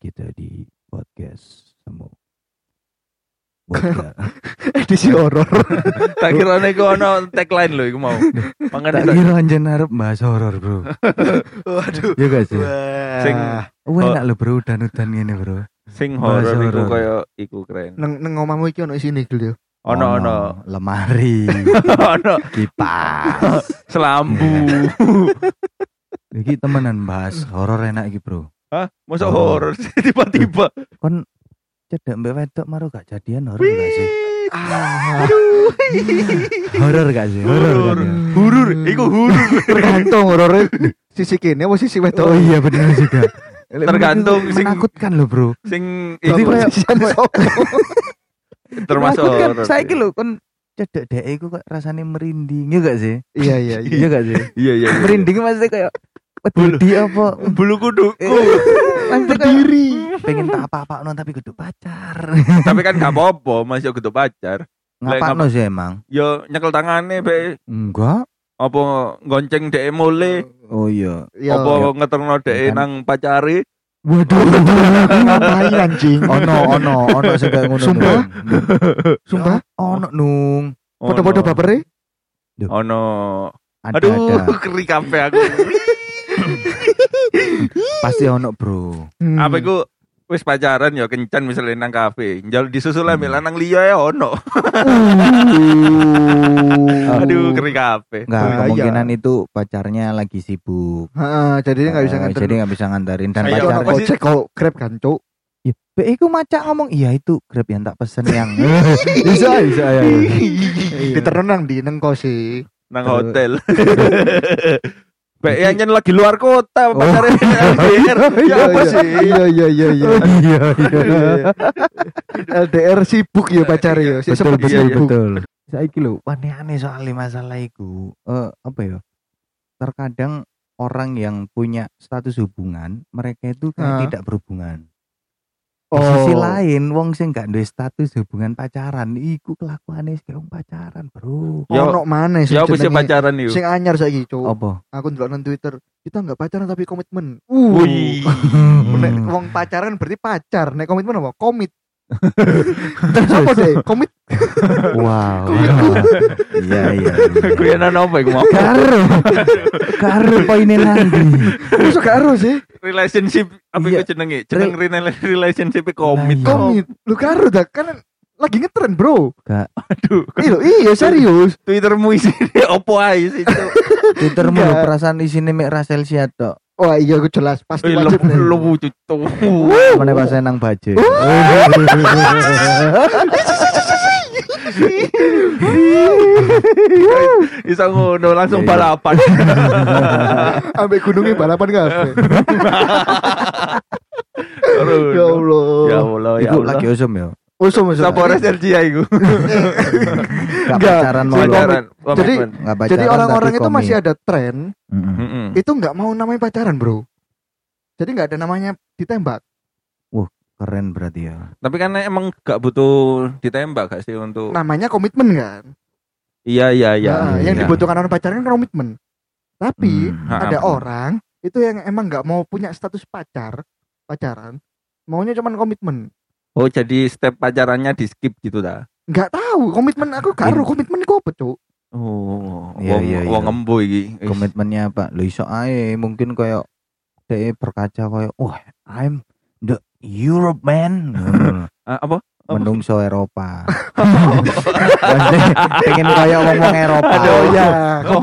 kita di podcast Semu. Edisi horor Tak kira iku ono tagline lho iku mau. Makane Tak kira anjen arep bahas horor, Bro. waduh Ya sih? sing Wah, enak lho bro udan-udan gini, Bro. sing horor iku koyo iku keren. neng neng omamu iki ono sini dulu Ono ono lemari, ono kipas. selambu. Iki temenan bahas horor enak iki, Bro. Hah? Masa Oh. horor sih tiba-tiba. Kon cedek mbak wedok maru gak jadian horor gak sih? ah Horor gak sih? Horor? Hurur, iku hurur. tergantung horor sisi kini apa sisi wedok Oh iya bener juga. Tergantung sing- menakutkan loh, Bro. Sing iku kayak- termasuk horor. Saya lho kon cedek dek iku kok rasanya merinding, ya gak sih? iya iya iya Iya gak sih? Iya iya. iya. merinding maksudnya kayak wedi apa? bulu kuduku. Berdiri pengen tak apa-apa non tapi kudu pacar. Tapi kan gak apa-apa, masih kudu pacar. Ngapa no sih emang? Yo nyekel tangane be Enggak. apa gonceng dhek mule, Oh iya. Iya, apa ngeterno dhek Kan. nang pacare. Waduh. ngapain anjing ono ono ono sing kayak ngono. Sumpah? Sumpah? Ono nung. foto-foto bapere Ono. Aduh, keri kabeh aku. Pasti ono, Bro. Hmm. Apa iku wis pacaran ya kencan misalnya nang kafe. Njal disusul ambek lanang liya ya ono. Aduh, keri kabeh. Enggak, Bahaya. kemungkinan itu pacarnya lagi sibuk. Heeh, jadi nggak bisa Eh, nganter Jadi nggak bisa nganterin dan Ayo, Pacar pacarnya apa sih? ojek kok grab kan cuk Ya, Be, iku macak ngomong iya itu Grab yang tak pesen yang bisa bisa ya. di nang di neng kosi Nang hotel. Yang nyen lagi luar kota pacare LDR. Ya apa sih? iya iya iya iya Iya iya. LDR sibuk ya pacar ya si Betul betul iya. betul. Saiki lho aneh-aneh soal masalah iku. Eh apa ya? Terkadang orang yang punya status hubungan, mereka itu kayak Ah. tidak berhubungan. Di sisi oh lain, wong sing gak duwe status hubungan pacaran, iku kelakuannya kayak wong pacaran, Bro. Ya, ono mana sih Ya jenenge? pacaran yuk? sing anyar saiki cuk Apa? aku ndelok nang Twitter kita nggak pacaran tapi komitmen Wih. nek wong pacaran berarti pacar nek komitmen apa komit terus apa deh komit Wow. Iya iya. Kuyanan apa iku mau? Karo. Karo poinnya nanti. masuk gak harus sih Relationship apa Iya. iku jenenge? Jeneng rela- relationship e komit. Iya. komit lu karo dah kan lagi ngetren bro Aduh, iya iya serius Twittermu isine opo ae sih? Twittermu perasaan isine mek Rasel tok. Wah iya aku jelas pasti wajib Lu nih. lu cucu. Mana pas nang baje. Bisa ngono langsung Iya. balapan. ambek gunungnya balapan kafe Aduh. ya Allah Ya Allah, ya Allah. lagi usum ya. Usum usum Sapa Sergia iku? Gak Enggak. pacaran mau. Jadi- Pacaran. Jadi- pacaran. jadi orang-orang itu masih ada tren itu nggak mau namanya pacaran bro jadi nggak ada namanya ditembak keren berarti ya. Tapi kan emang gak butuh ditembak gak sih untuk namanya komitmen kan Iya iya iya. Nah, iya, yang iya. dibutuhkan orang pacaran kan komitmen tapi Hmm. Ada ha. orang itu yang emang nggak mau punya status pacar pacaran maunya cuman komitmen Oh, jadi step pacarannya di skip gitu dah. nggak tahu komitmen aku karo komitmen kok apa cuk Oh, Iya, wong iya, iya. wong embo iki. Komitmennya apa? Lo iso ae mungkin kayak DE berkaca kayak wah I'm the Europe man. Ah, apa? Menungso Eropa. Pengen kayak ngomong Eropa. Aduh, ya Oh,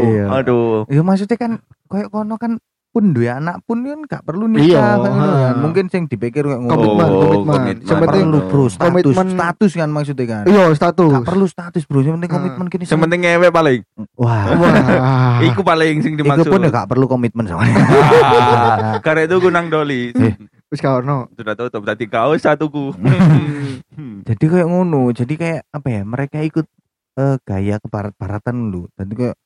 Iya. Aduh. Ya maksudnya kan kayak kono kan pun dua anak pun kan gak perlu Iya, nikah kan, ha. kan. mungkin sing dipikir kayak ngono. Komitmen, Oh, komitmen. Yang penting perlu bro status komitmen- status kan maksudnya kan iya status gak perlu status bro yang penting Hmm. komitmen kini Yang penting ngewe paling. wah wah Iku paling sing dimaksud. pun ya gak perlu komitmen soalnya Ah, Karena itu gunang doli. Eh. wis kau no Sudah tutup tadi kau satuku. jadi kayak ngono jadi kayak apa ya mereka ikut eh, gaya kebarat-baratan dulu jadi kayak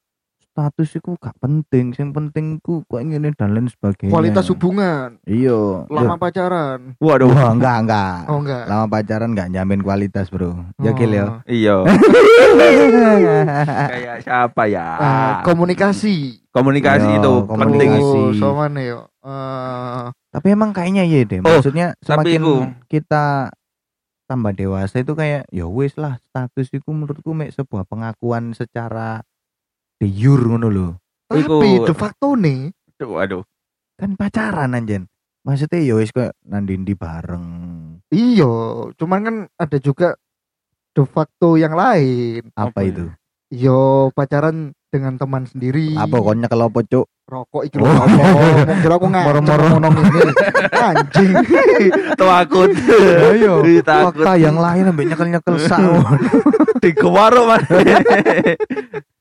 status itu gak penting yang penting ku kok ini dan lain sebagainya kualitas hubungan iya lama pacaran Waduh. Enggak enggak oh enggak lama pacaran enggak jamin kualitas bro ya Gil ya Oh. Iya. Kayak siapa ya? Ah, komunikasi Komunikasi Iya, itu komunikasi. penting. Oh, yo? Eh, Tapi emang kayaknya iya deh. Oh, Maksudnya tapi semakin iku- kita tambah dewasa itu kayak ya wis lah status itu menurutku mek sebuah pengakuan secara de jure ngono lho. Tapi Iku- de facto nih, Aduh, aduh. Kan pacaran anjen. Maksudnya ya wis kayak nandindi bareng. iya, cuman kan ada juga de facto yang lain. Apa, Apa itu? Yo pacaran dengan teman sendiri. Apa kon nyekel apa cuk? Rokok iki lho apa? Kira aku Moro-moro. ngomong ini. Anjing. Takut. Ayo. Fakta yang lain ambek nyekel-nyekel sak. di kewaro man.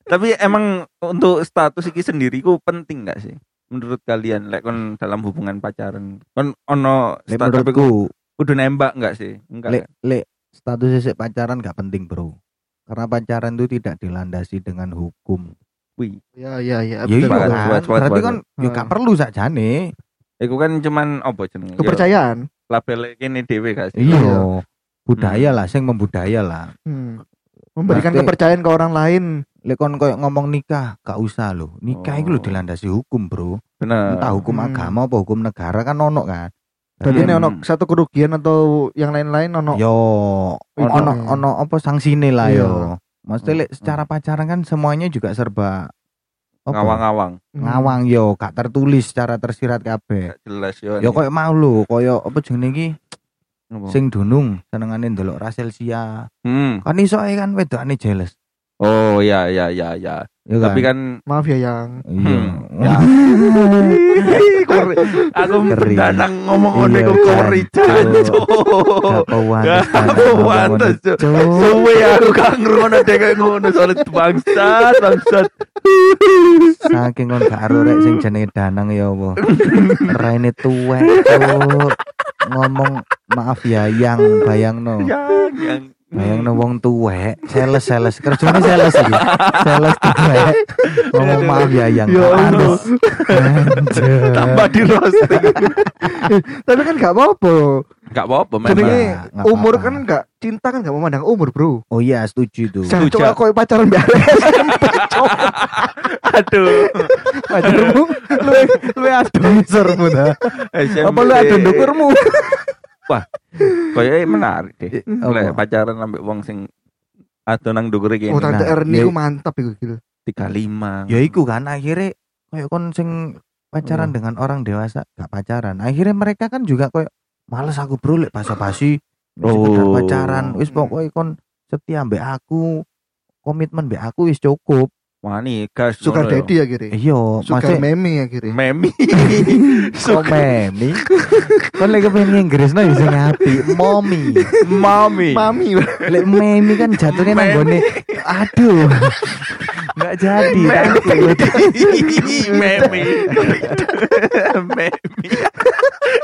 Tapi emang untuk status iki sendiri ku penting gak sih? Menurut kalian lek kon dalam hubungan pacaran. Kon ono status iku kudu nembak gak sih? Enggak. lek lek status sesek pacaran gak penting, Bro. Karena pacaran itu tidak dilandasi dengan hukum. Wih, Ya ya ya. Ya betul, iya kan. sepakat, Berarti kan ya gak perlu sakjane. iku kan cuman apa jenenge? Ya, Kepercayaan. label kene dhewe gak sih? Iya. Budaya Hmm. lah, sing membudaya lah. Hmm. Memberikan Berarti- kepercayaan ke orang lain. Lek kon koyo ngomong nikah, gak usah loh. Nikah itu lho Oh. dilandasi hukum, Bro. Bener. Entah hukum Hmm. agama apa hukum negara kan ono kan. Berarti ini Hmm. ono satu kerugian atau yang lain-lain ono. Yo, Itu ono ya. ono apa sanksine lah Iya. yo. Maksudnya lek secara pacaran kan semuanya juga serba ngawang-ngawang. Hmm. ngawang yo, gak tertulis secara tersirat kabeh. Gak jelas yo. Yo koyo mau lho, koyo apa jenenge iki sing dunung senengane ndelok Rasel Sia. Hmm. Kan iso kan wedokane jealous. Oh ya ya ya ya. Yo Tapi kan Maaf ya yang. iya. Hmm, ya. aku mendanang ngomong Iya, kok kori Cuk. jancuk. Gak pantes. Gak ngomong pantes, ngono, Cuk. Cuk. Suwe aku gak ngrungokno dek ngono soalnya bangsat bangsat. Saking kon gak ero rek sing jenenge Danang ya apa. Raine tuwek. Ngomong maaf ya yang bayangno. Yang yang Bayangno wong tuwek, sales sales kerjane sales iki. Sales tuwek. Ngomong maaf ya yang. Ya Allah. Tambah di roasting. Tapi kan gak apa-apa. Gak apa-apa memang. Nggak umur kan gak cinta kan gak memandang umur, Bro. Oh iya, setuju tuh. Jangan Setuju. coba kau pacaran biar. Aduh. Pacarmu lu lu ada sermu. Apa lu ada ndukurmu? Kayaknya menarik deh. Lek pacaran sampai wong sing atau nang dhuwur iki Oh, tante Nah, Erni ya- ku mantap iku gitu. 35. Ya iku kan akhirnya kayak kon sing pacaran Oh. dengan orang dewasa gak pacaran. Akhirnya mereka kan juga kayak males aku bro lek basa-basi Oh. pacaran wis pokoknya kon setia mbek aku komitmen mbek aku wis cukup Wani gas. Sugar ngono ya. daddy akhirnya. iya Sugar maksudnya memi akhirnya. Memi. kok memi kon lek kepengen Inggris no bisa ngapi mommy Mami. Mami. lek memi kan jatuhnya Memi. nanggone aduh nggak jadi takut Memi. Memi.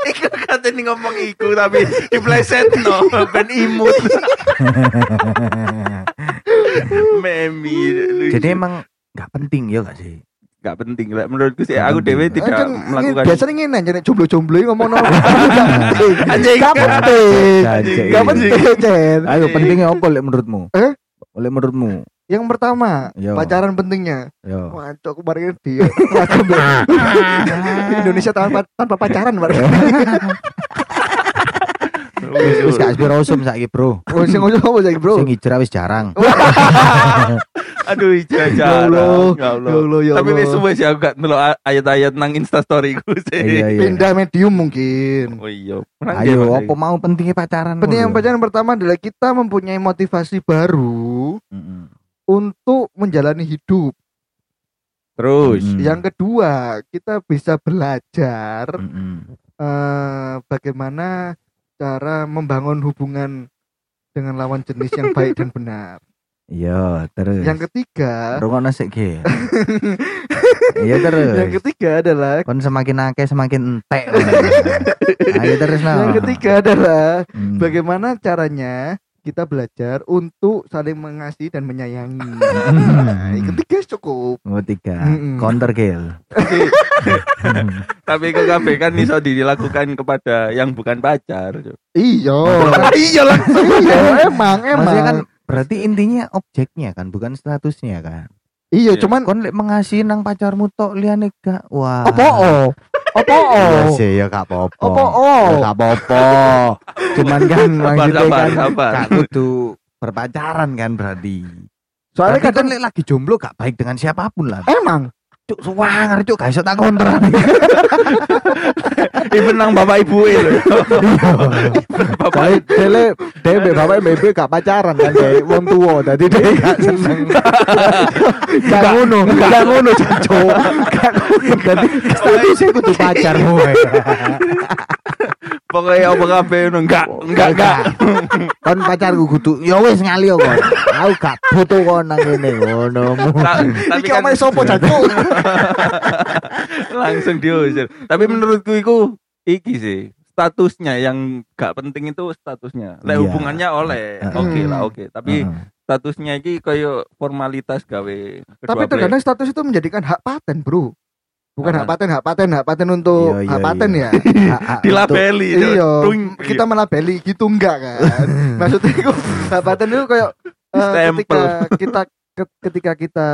Iku katanya ngomong iku tapi dipleset no ben imut. Memi. lucu. jadi emang nggak penting ya gak sih gak penting lah menurutku sih aku penting. dewe tidak Kan melakukan biasanya ngene aja jomblo-jomblo ngomong apa. Anjing. Gak penting. Gak penting, ayo pentingnya apa lek menurutmu Eh? oleh menurutmu Yang pertama, Yo. pacaran pentingnya. yo Wah, cok kemarin di Indonesia tanpa tanpa pacaran, Pak. wis wis gak aspirosum saiki bro Oh, sing ngomong apa saiki, Bro? sing hijrah wis jarang aduh Ya jajan Allah, ya Allah Ya Allah, ya tapi wis suwe sih aku gak ndelok a- ayat-ayat nang instastory ku sih iya iya Pindah medium mungkin. oh iya ayo apa mau pentingnya pacaran Penting yang ngono lho. pacaran pertama adalah kita mempunyai motivasi baru untuk menjalani hidup. terus Mm. Yang kedua, kita bisa belajar Mm-mm. eh, bagaimana cara membangun hubungan dengan lawan jenis yang baik dan benar. iya terus. Yang ketiga, rungokno sik ge iya terus. Yang ketiga adalah kon semakin akeh semakin entek. Ayo terus no. Yang ketiga adalah Hmm. bagaimana caranya kita belajar untuk saling mengasihi dan menyayangi. Hmm. Nah, ketiga cukup. Oh, tiga counter kill tapi kok kabeh kan iso dilakukan kepada yang bukan pacar Iya. iya lah iya, emang, emang. Maksudnya kan berarti intinya objeknya kan bukan statusnya kan iya, Iya. cuman kon lek mengasihi nang pacarmu tok liyane gak wah Iya oh? sih ya gak apa-apa. Apa Ya gak apa-apa. Cuman kan maksudnya kan gak kudu berpacaran kan berarti. Soalnya Tapi kadang kan lek lagi jomblo gak baik dengan siapa pun lah. emang Cuk suwanger cuk gak iso tak kontra. Even nang bapak ibu e lho. Bapak Saya dele dele bapak mbek gak pacaran kan kayak wong tua tadi dia gak seneng. Gak ngono, gak ngono cocok. Gak sih kudu pacar kowe. Pokoknya apa kabeh ngono enggak enggak enggak. Kon pacarku kudu ya wis ngali kok. Aku gak butuh kon nang ngene ngono. Ta- Tapi kan sopo cocok. langsung diusir. Tapi menurutku itu iki sih statusnya yang gak penting itu statusnya. Lek Iya. hubungannya oleh, oke lah oke. Tapi statusnya iki koyo formalitas gawe Tapi terkadang status itu menjadikan hak paten, Bro. Bukan hak paten, hak paten, hak paten untuk Iya, iya, hak paten iya. ya. Dilabeli. Iya, kita melabeli gitu enggak kan? Maksudnya itu hak paten itu kayak Stempel. ketika kita ke- ketika kita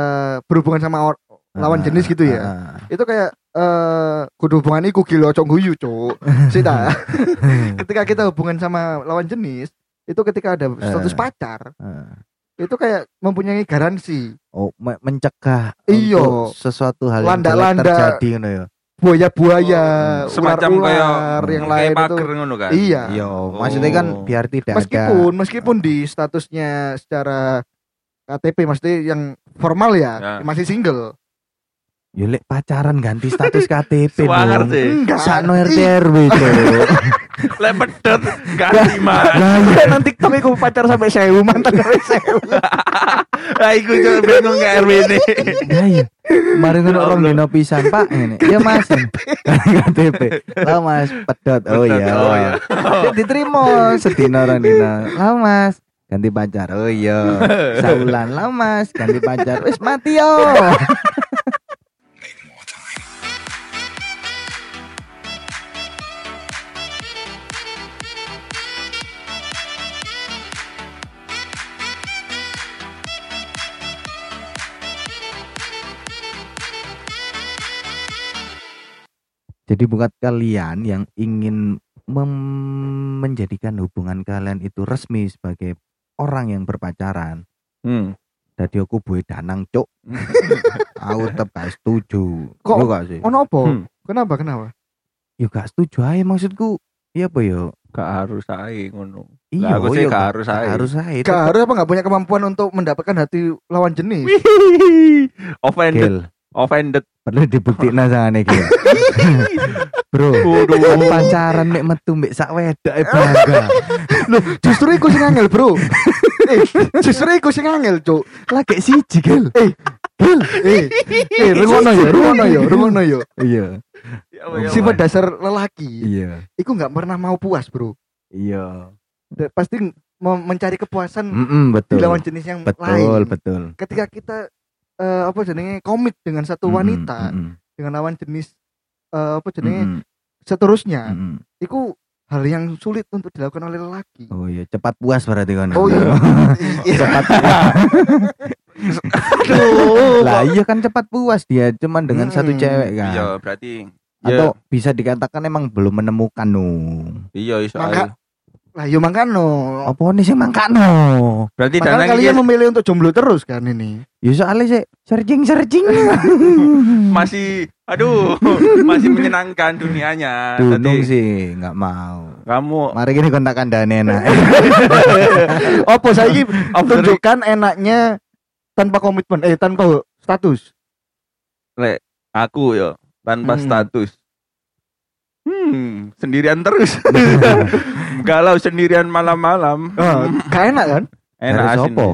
berhubungan sama or- lawan Ah, jenis gitu ya. ah, itu kayak eh kudu hubungan iku gila cok guyu cok Sita ketika kita hubungan sama lawan jenis itu ketika ada status Eh. pacar ah. Itu kayak mempunyai garansi Oh, me- mencegah untuk sesuatu hal yang terjadi ngono ya. buaya-buaya Oh, semacam kayak yang kayak lain itu pager ngono kan. iya Iya, maksudnya kan Oh. biar tidak ada meskipun meskipun di statusnya secara KTP maksudnya yang formal ya, Ya. masih single Ya lek pacaran ganti status KTP Suwanger dong. sih. enggak Sakno RT RW itu. Lek pedot ganti mas. Nanti TikTok iku pacar sampai sewu mantan sampai sewu Lah iku cuma bingung ke RW ini. Ya iya. Mari ngono Ya orang dino pisan, Pak. Ngene. Ya Mas. KTP. Lah Mas, pedot. Oh iya. oh iya. Ya, Diterima sedina orang dino. Lah Mas, ganti pacar. Oh iya. Saulan lah Mas, ganti pacar. Wis mati yo. Jadi buat kalian yang ingin mem- menjadikan hubungan kalian itu resmi sebagai orang yang berpacaran, Hmm. jadi aku buat danang cuk. aku tetap gak setuju. Kok- Yo gak sih? ono apa Hmm. kenapa kenapa Yo gak setuju aja maksudku. Iya apa yo? Gak harus ae ngono. Iya, aku sih yo, gak harus aja. Harus aja. Gak harus apa nggak punya kemampuan untuk mendapatkan hati lawan jenis offended, offended. perlu dibuktiin sana Gil. Bro, Waduh. pacaran mek metu mek sak wedok e bangga. Loh, justru iku sing angel, Bro. eh, justru iku sing angel, Cuk. Lagi siji, Gil. Gil, eh, eh, rungono yo, rungono yo, rungono yo. Iya, Ya ya? Sifat dasar lelaki, iya, iku nggak pernah mau puas, Bro. iya. Pasti mencari kepuasan Mm-mm, di betul. lawan jenis yang Betul, lain. betul. Ketika kita eh, apa jenenge komit dengan satu wanita, mm-mm, dengan lawan jenis eh, apa jenenge mm-mm, seterusnya, mm-mm. iku hal yang sulit untuk dilakukan oleh lelaki. Oh iya, cepat puas berarti kan. Oh iya. cepat Aduh. lah iya kan cepat puas dia cuman dengan Mm-mm. satu cewek kan. Iya, berarti Atau bisa dikatakan emang belum menemukan no. iya ae. Lah yo mangkano. Apa nih sih mangkano? Berarti Makanya danang kalian iki memilih untuk jomblo terus kan ini. Ya soalnya sih searching searching. masih aduh, masih menyenangkan dunianya. Jadi sih nggak mau. kamu Mari gini kontak kandane enak. Opo saiki tunjukkan enaknya tanpa komitmen eh tanpa status. Lek, aku yo tanpa Hmm. status. Hmm, sendirian terus. Galau sendirian malam-malam. Oh, gak enak kan? Enak Dari asin. sopo?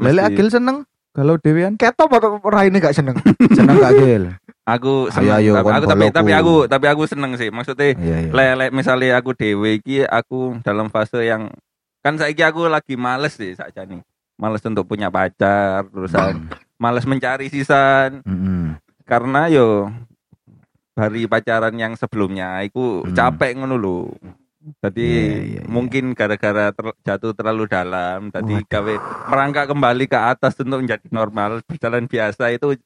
Lele. Agil seneng kalau Dewian Ketok apa ora ini gak seneng. seneng gak Agil? Aku Ayo, seneng. ayo, tapi, kon aku tapi tapi ku. aku tapi aku seneng sih. Maksudnya Iya iya. lele misalnya aku dewe iki aku dalam fase yang kan saiki aku lagi males sih saja nih. Males untuk punya pacar, terusan males mencari sisan Mm-mm. karena yo hari pacaran yang sebelumnya aku Hmm. capek ngono lho. Jadi Iya, iya, iya. mungkin gara-gara ter- jatuh terlalu dalam, tadi gawe merangkak kembali ke atas untuk menjadi normal berjalan biasa itu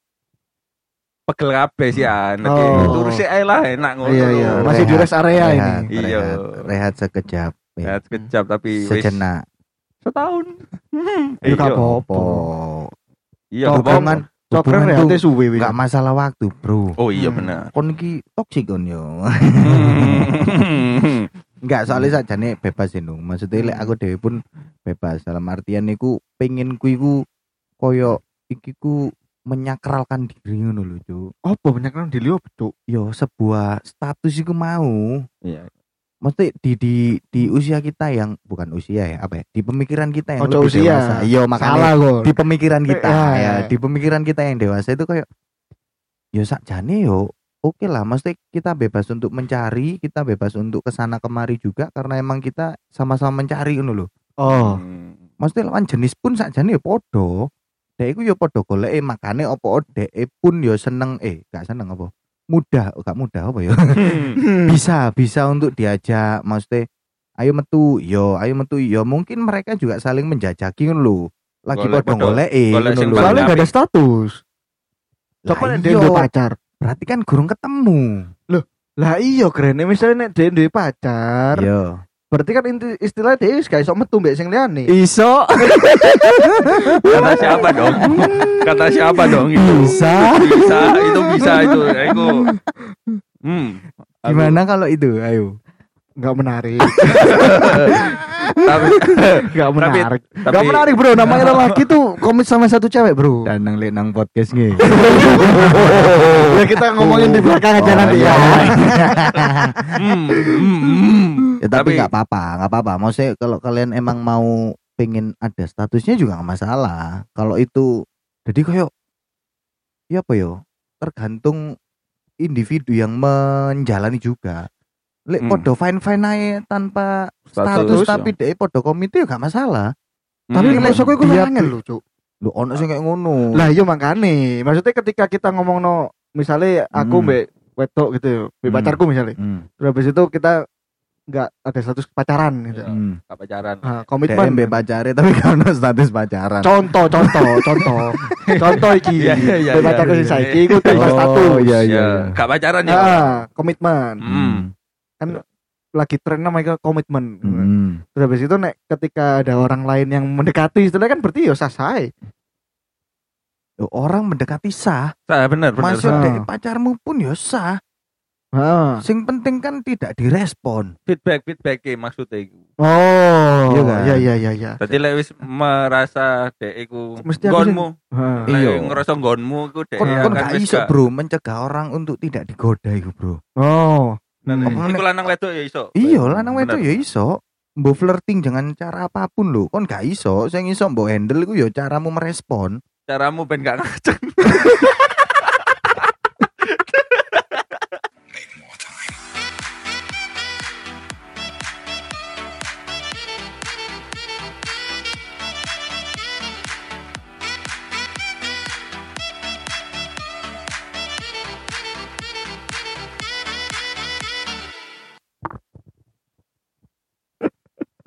pegel kabeh sih an. Lagi Oh. Terus ae lah enak ngono. Iya, iya. Masih di Rehat, rest area ini. rehat, Iya. rehat, rehat sekejap Ya, ya. sekejap tapi sejenak setahun. Gak Iya. apa-apa. Iya, hubungan Cokren hubungan ya tuh ate suwe wis. masalah waktu bro Oh iya Hmm. benar. kon ki toksik kon yo Enggak, soalnya saja nih bebas ya dong. Maksudnya lek aku dewe pun bebas dalam artian niku pengen ku iku koyo iki ku menyakralkan diri ngono lho, Cuk. Apa banyak nang dili opo, Cuk? Yo sebuah status iku mau. Iya. Mesti di di di usia kita yang bukan usia ya, apa ya? Di pemikiran kita yang lebih usia. dewasa. Iya, makanya Salah kok. di pemikiran kita Ya, ya, ya. di pemikiran kita yang dewasa itu kayak yo sakjane yo oke lah mesti kita bebas untuk mencari kita bebas untuk ke sana kemari juga karena emang kita sama-sama mencari ngono lho. Oh. Hmm. mesti lawan jenis pun sakjane yo podo dek iku yo podo goleke makane opo dek pun yo seneng eh gak seneng apa? Mudah gak mudah apa ya? Bisa bisa untuk diajak maksudnya ayo metu yo ayo metu yo. Mungkin mereka juga saling menjajaki ngono lho. Lagi Golek podo Golek paling Soalnya gak ada status. Coba nek iya, dia duwe pacar. Berarti kan gurung ketemu Lah iya keren misalnya nek dia duwe pacar, Yo. berarti kan inti istilah dia gak iso metu mbek sing liyane. Iso Kata siapa dong? Kata siapa dong itu? bisa. Bisa, itu bisa itu. Aku. Hmm. Aku- Gimana kalau itu? Ayo. Enggak menarik. Tapi Enggak menarik. tapi Enggak menarik, Bro. Namanya lelaki tuh komit sama satu cewek, Bro. Dan nang lek nang podcast nge. ya kita ngomongin di belakang aja Oh, nanti iya. ya. hmm, hmm, hmm. ya, tapi Tapi- nggak apa-apa, nggak apa-apa. Maksudnya kalau kalian emang mau pengen ada statusnya juga nggak masalah. Kalau itu jadi kayak ya apa yo? Tergantung individu yang menjalani juga. Lek Hmm. podo fine fine aja tanpa Status, status, ya. tapi deh podo komite ya gak masalah. Tapi Hmm. maksudku Dia- angel lho, Cuk. Lu ono sing kayak ngono. Lah iya makane. Maksudnya ketika kita ngomong no, misalnya aku Hmm. mbek wedok gitu, mbek Hmm. pacarku misalnya. Hmm. Terus habis itu kita nggak ada status pacaran gitu. Iya. Hmm. Gak pacaran. Nah, komitmen. mbek pacare tapi gak ono status pacaran. Contoh, contoh, contoh. contoh iki. Iya, iya, iya, Mbek iya, pacarku iya. sing saiki iku tanpa status. Oh iya iya. Ya, iya. gak pacaran ya. Ah, komitmen. Hmm. Lagi tren namanya komitmen. Hmm. Terus habis itu nek ketika ada orang lain yang mendekati istilahnya kan berarti ya sah sah. Yo, orang mendekati sah, Nah, bener, bener. masuk sah. dek pacarmu pun ya sah. Heeh. Sing penting kan tidak direspon. Feedback, feedback e maksudnya iku. Oh, Iya kan? iya iya iya iya. Jadi lek wis merasa dek iku Mesti aku sing- gonmu, Iya. ngerasa gonmu iku dek Kon kon akan gak iso, gak- Bro, mencegah orang untuk tidak digoda iku, Bro. Oh. Nah, Hmm. Iku lanang wedok ya iso. Iya, lanang wedok ya iso. Mbok flirting dengan cara apa pun lho, kon gak iso. Sing iso mbok handle iku ya caramu merespon. Caramu ben gak ngaceng.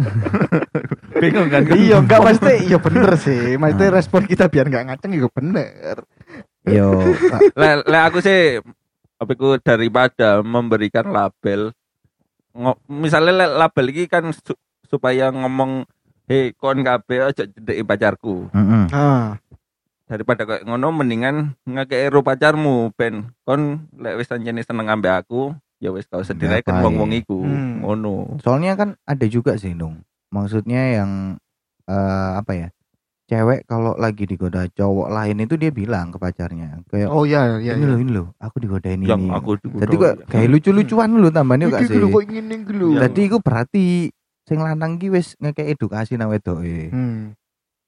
Bingung kan? iya enggak pasti iya bener sih. Maksudnya respon kita biar nggak ngaceng juga bener. Yo, Lek lek aku sih apa iku daripada memberikan label ngo- misalnya label iki kan su- supaya ngomong hei kon kabeh aja jedeki pacarku heeh. Ah. daripada kayak ngono mendingan ngekei ero pacarmu ben kon lek wis anjene seneng ambek aku ya wis kau sedih Nggak kan baik. wong-wong iku Hmm. ngono Soalnya kan ada juga sih, Nung. Maksudnya yang eh, apa ya? Cewek kalau lagi digoda cowok lain itu dia bilang ke pacarnya, kayak Oh iya iya. ini iya. loh, ini loh, aku digodain ini. yang aku Jadi kok kayak lucu-lucuan lu tambahnya gak sih? lho, kok ingin ning lho. Jadi iku berarti sing lanang ki wis ngekek edukasi nang wedoke. Hmm.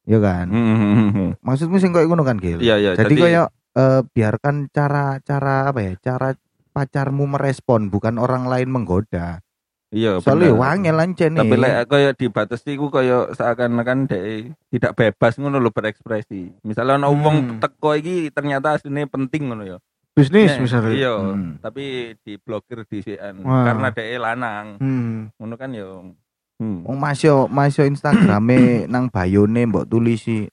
Ya kan? Hmm. Maksudmu sing koyo ngono kan, Gil? iya iya Jadi koyo eh, biarkan cara-cara apa ya? Cara pacarmu merespon bukan orang lain menggoda. iya Soalnya wangel lancen nih. tapi lek koyo dibatasi ku koyo seakan-akan dek tidak bebas ngono lho berekspresi misalnya ono wong Hmm. teko iki ternyata aslinya penting ngono ya Bisnis Nek, misalnya. iya Hmm. tapi diblokir di CN Wah. karena dek lanang Hmm. ngono kan yo hmm. Wong masyo masyo Instagrame nang bayone mbok tulisi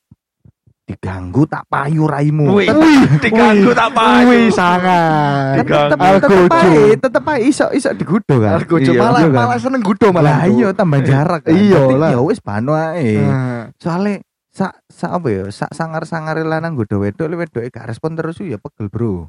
diganggu tak payu raimu. Wih, diganggu tak payu. Wih, sangat. Tetep tetep ae, tetep ae iso iso digudo kan. Algojo Iya, malah iya kan? malah seneng gudo malah. Lah iya tambah jarak kan. Iya lah. Ya wis bano ae. Nah, Soale sak sak apa ya? Sak sangar-sangare lanang godo wedok wedoke gak respon terus ya pegel, Bro.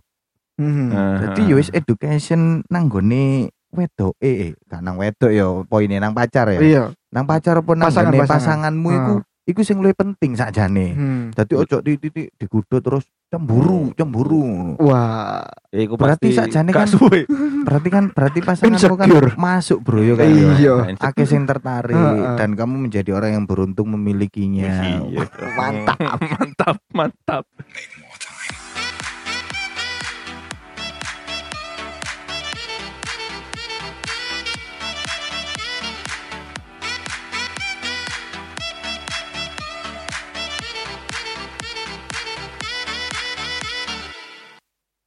mhm. Jadi ya wis education nang gone wedoke gak nang wedok ya poine nang pacar ya. Iya. Nang pacar apa nang Pasangan, pasanganmu iku iku sing luwih penting sakjane. Hmm. Dadi ojo titik digudo terus cemburu, cemburu. Wah, Ya, iku Berarti sakjane gak kan- suwe. Berarti kan berarti pasanganmu kan masuk bro yo kan. Iya. Akeh sing tertarik Heeh. dan kamu menjadi orang yang beruntung memilikinya. Iya. Mantap. mantap, mantap.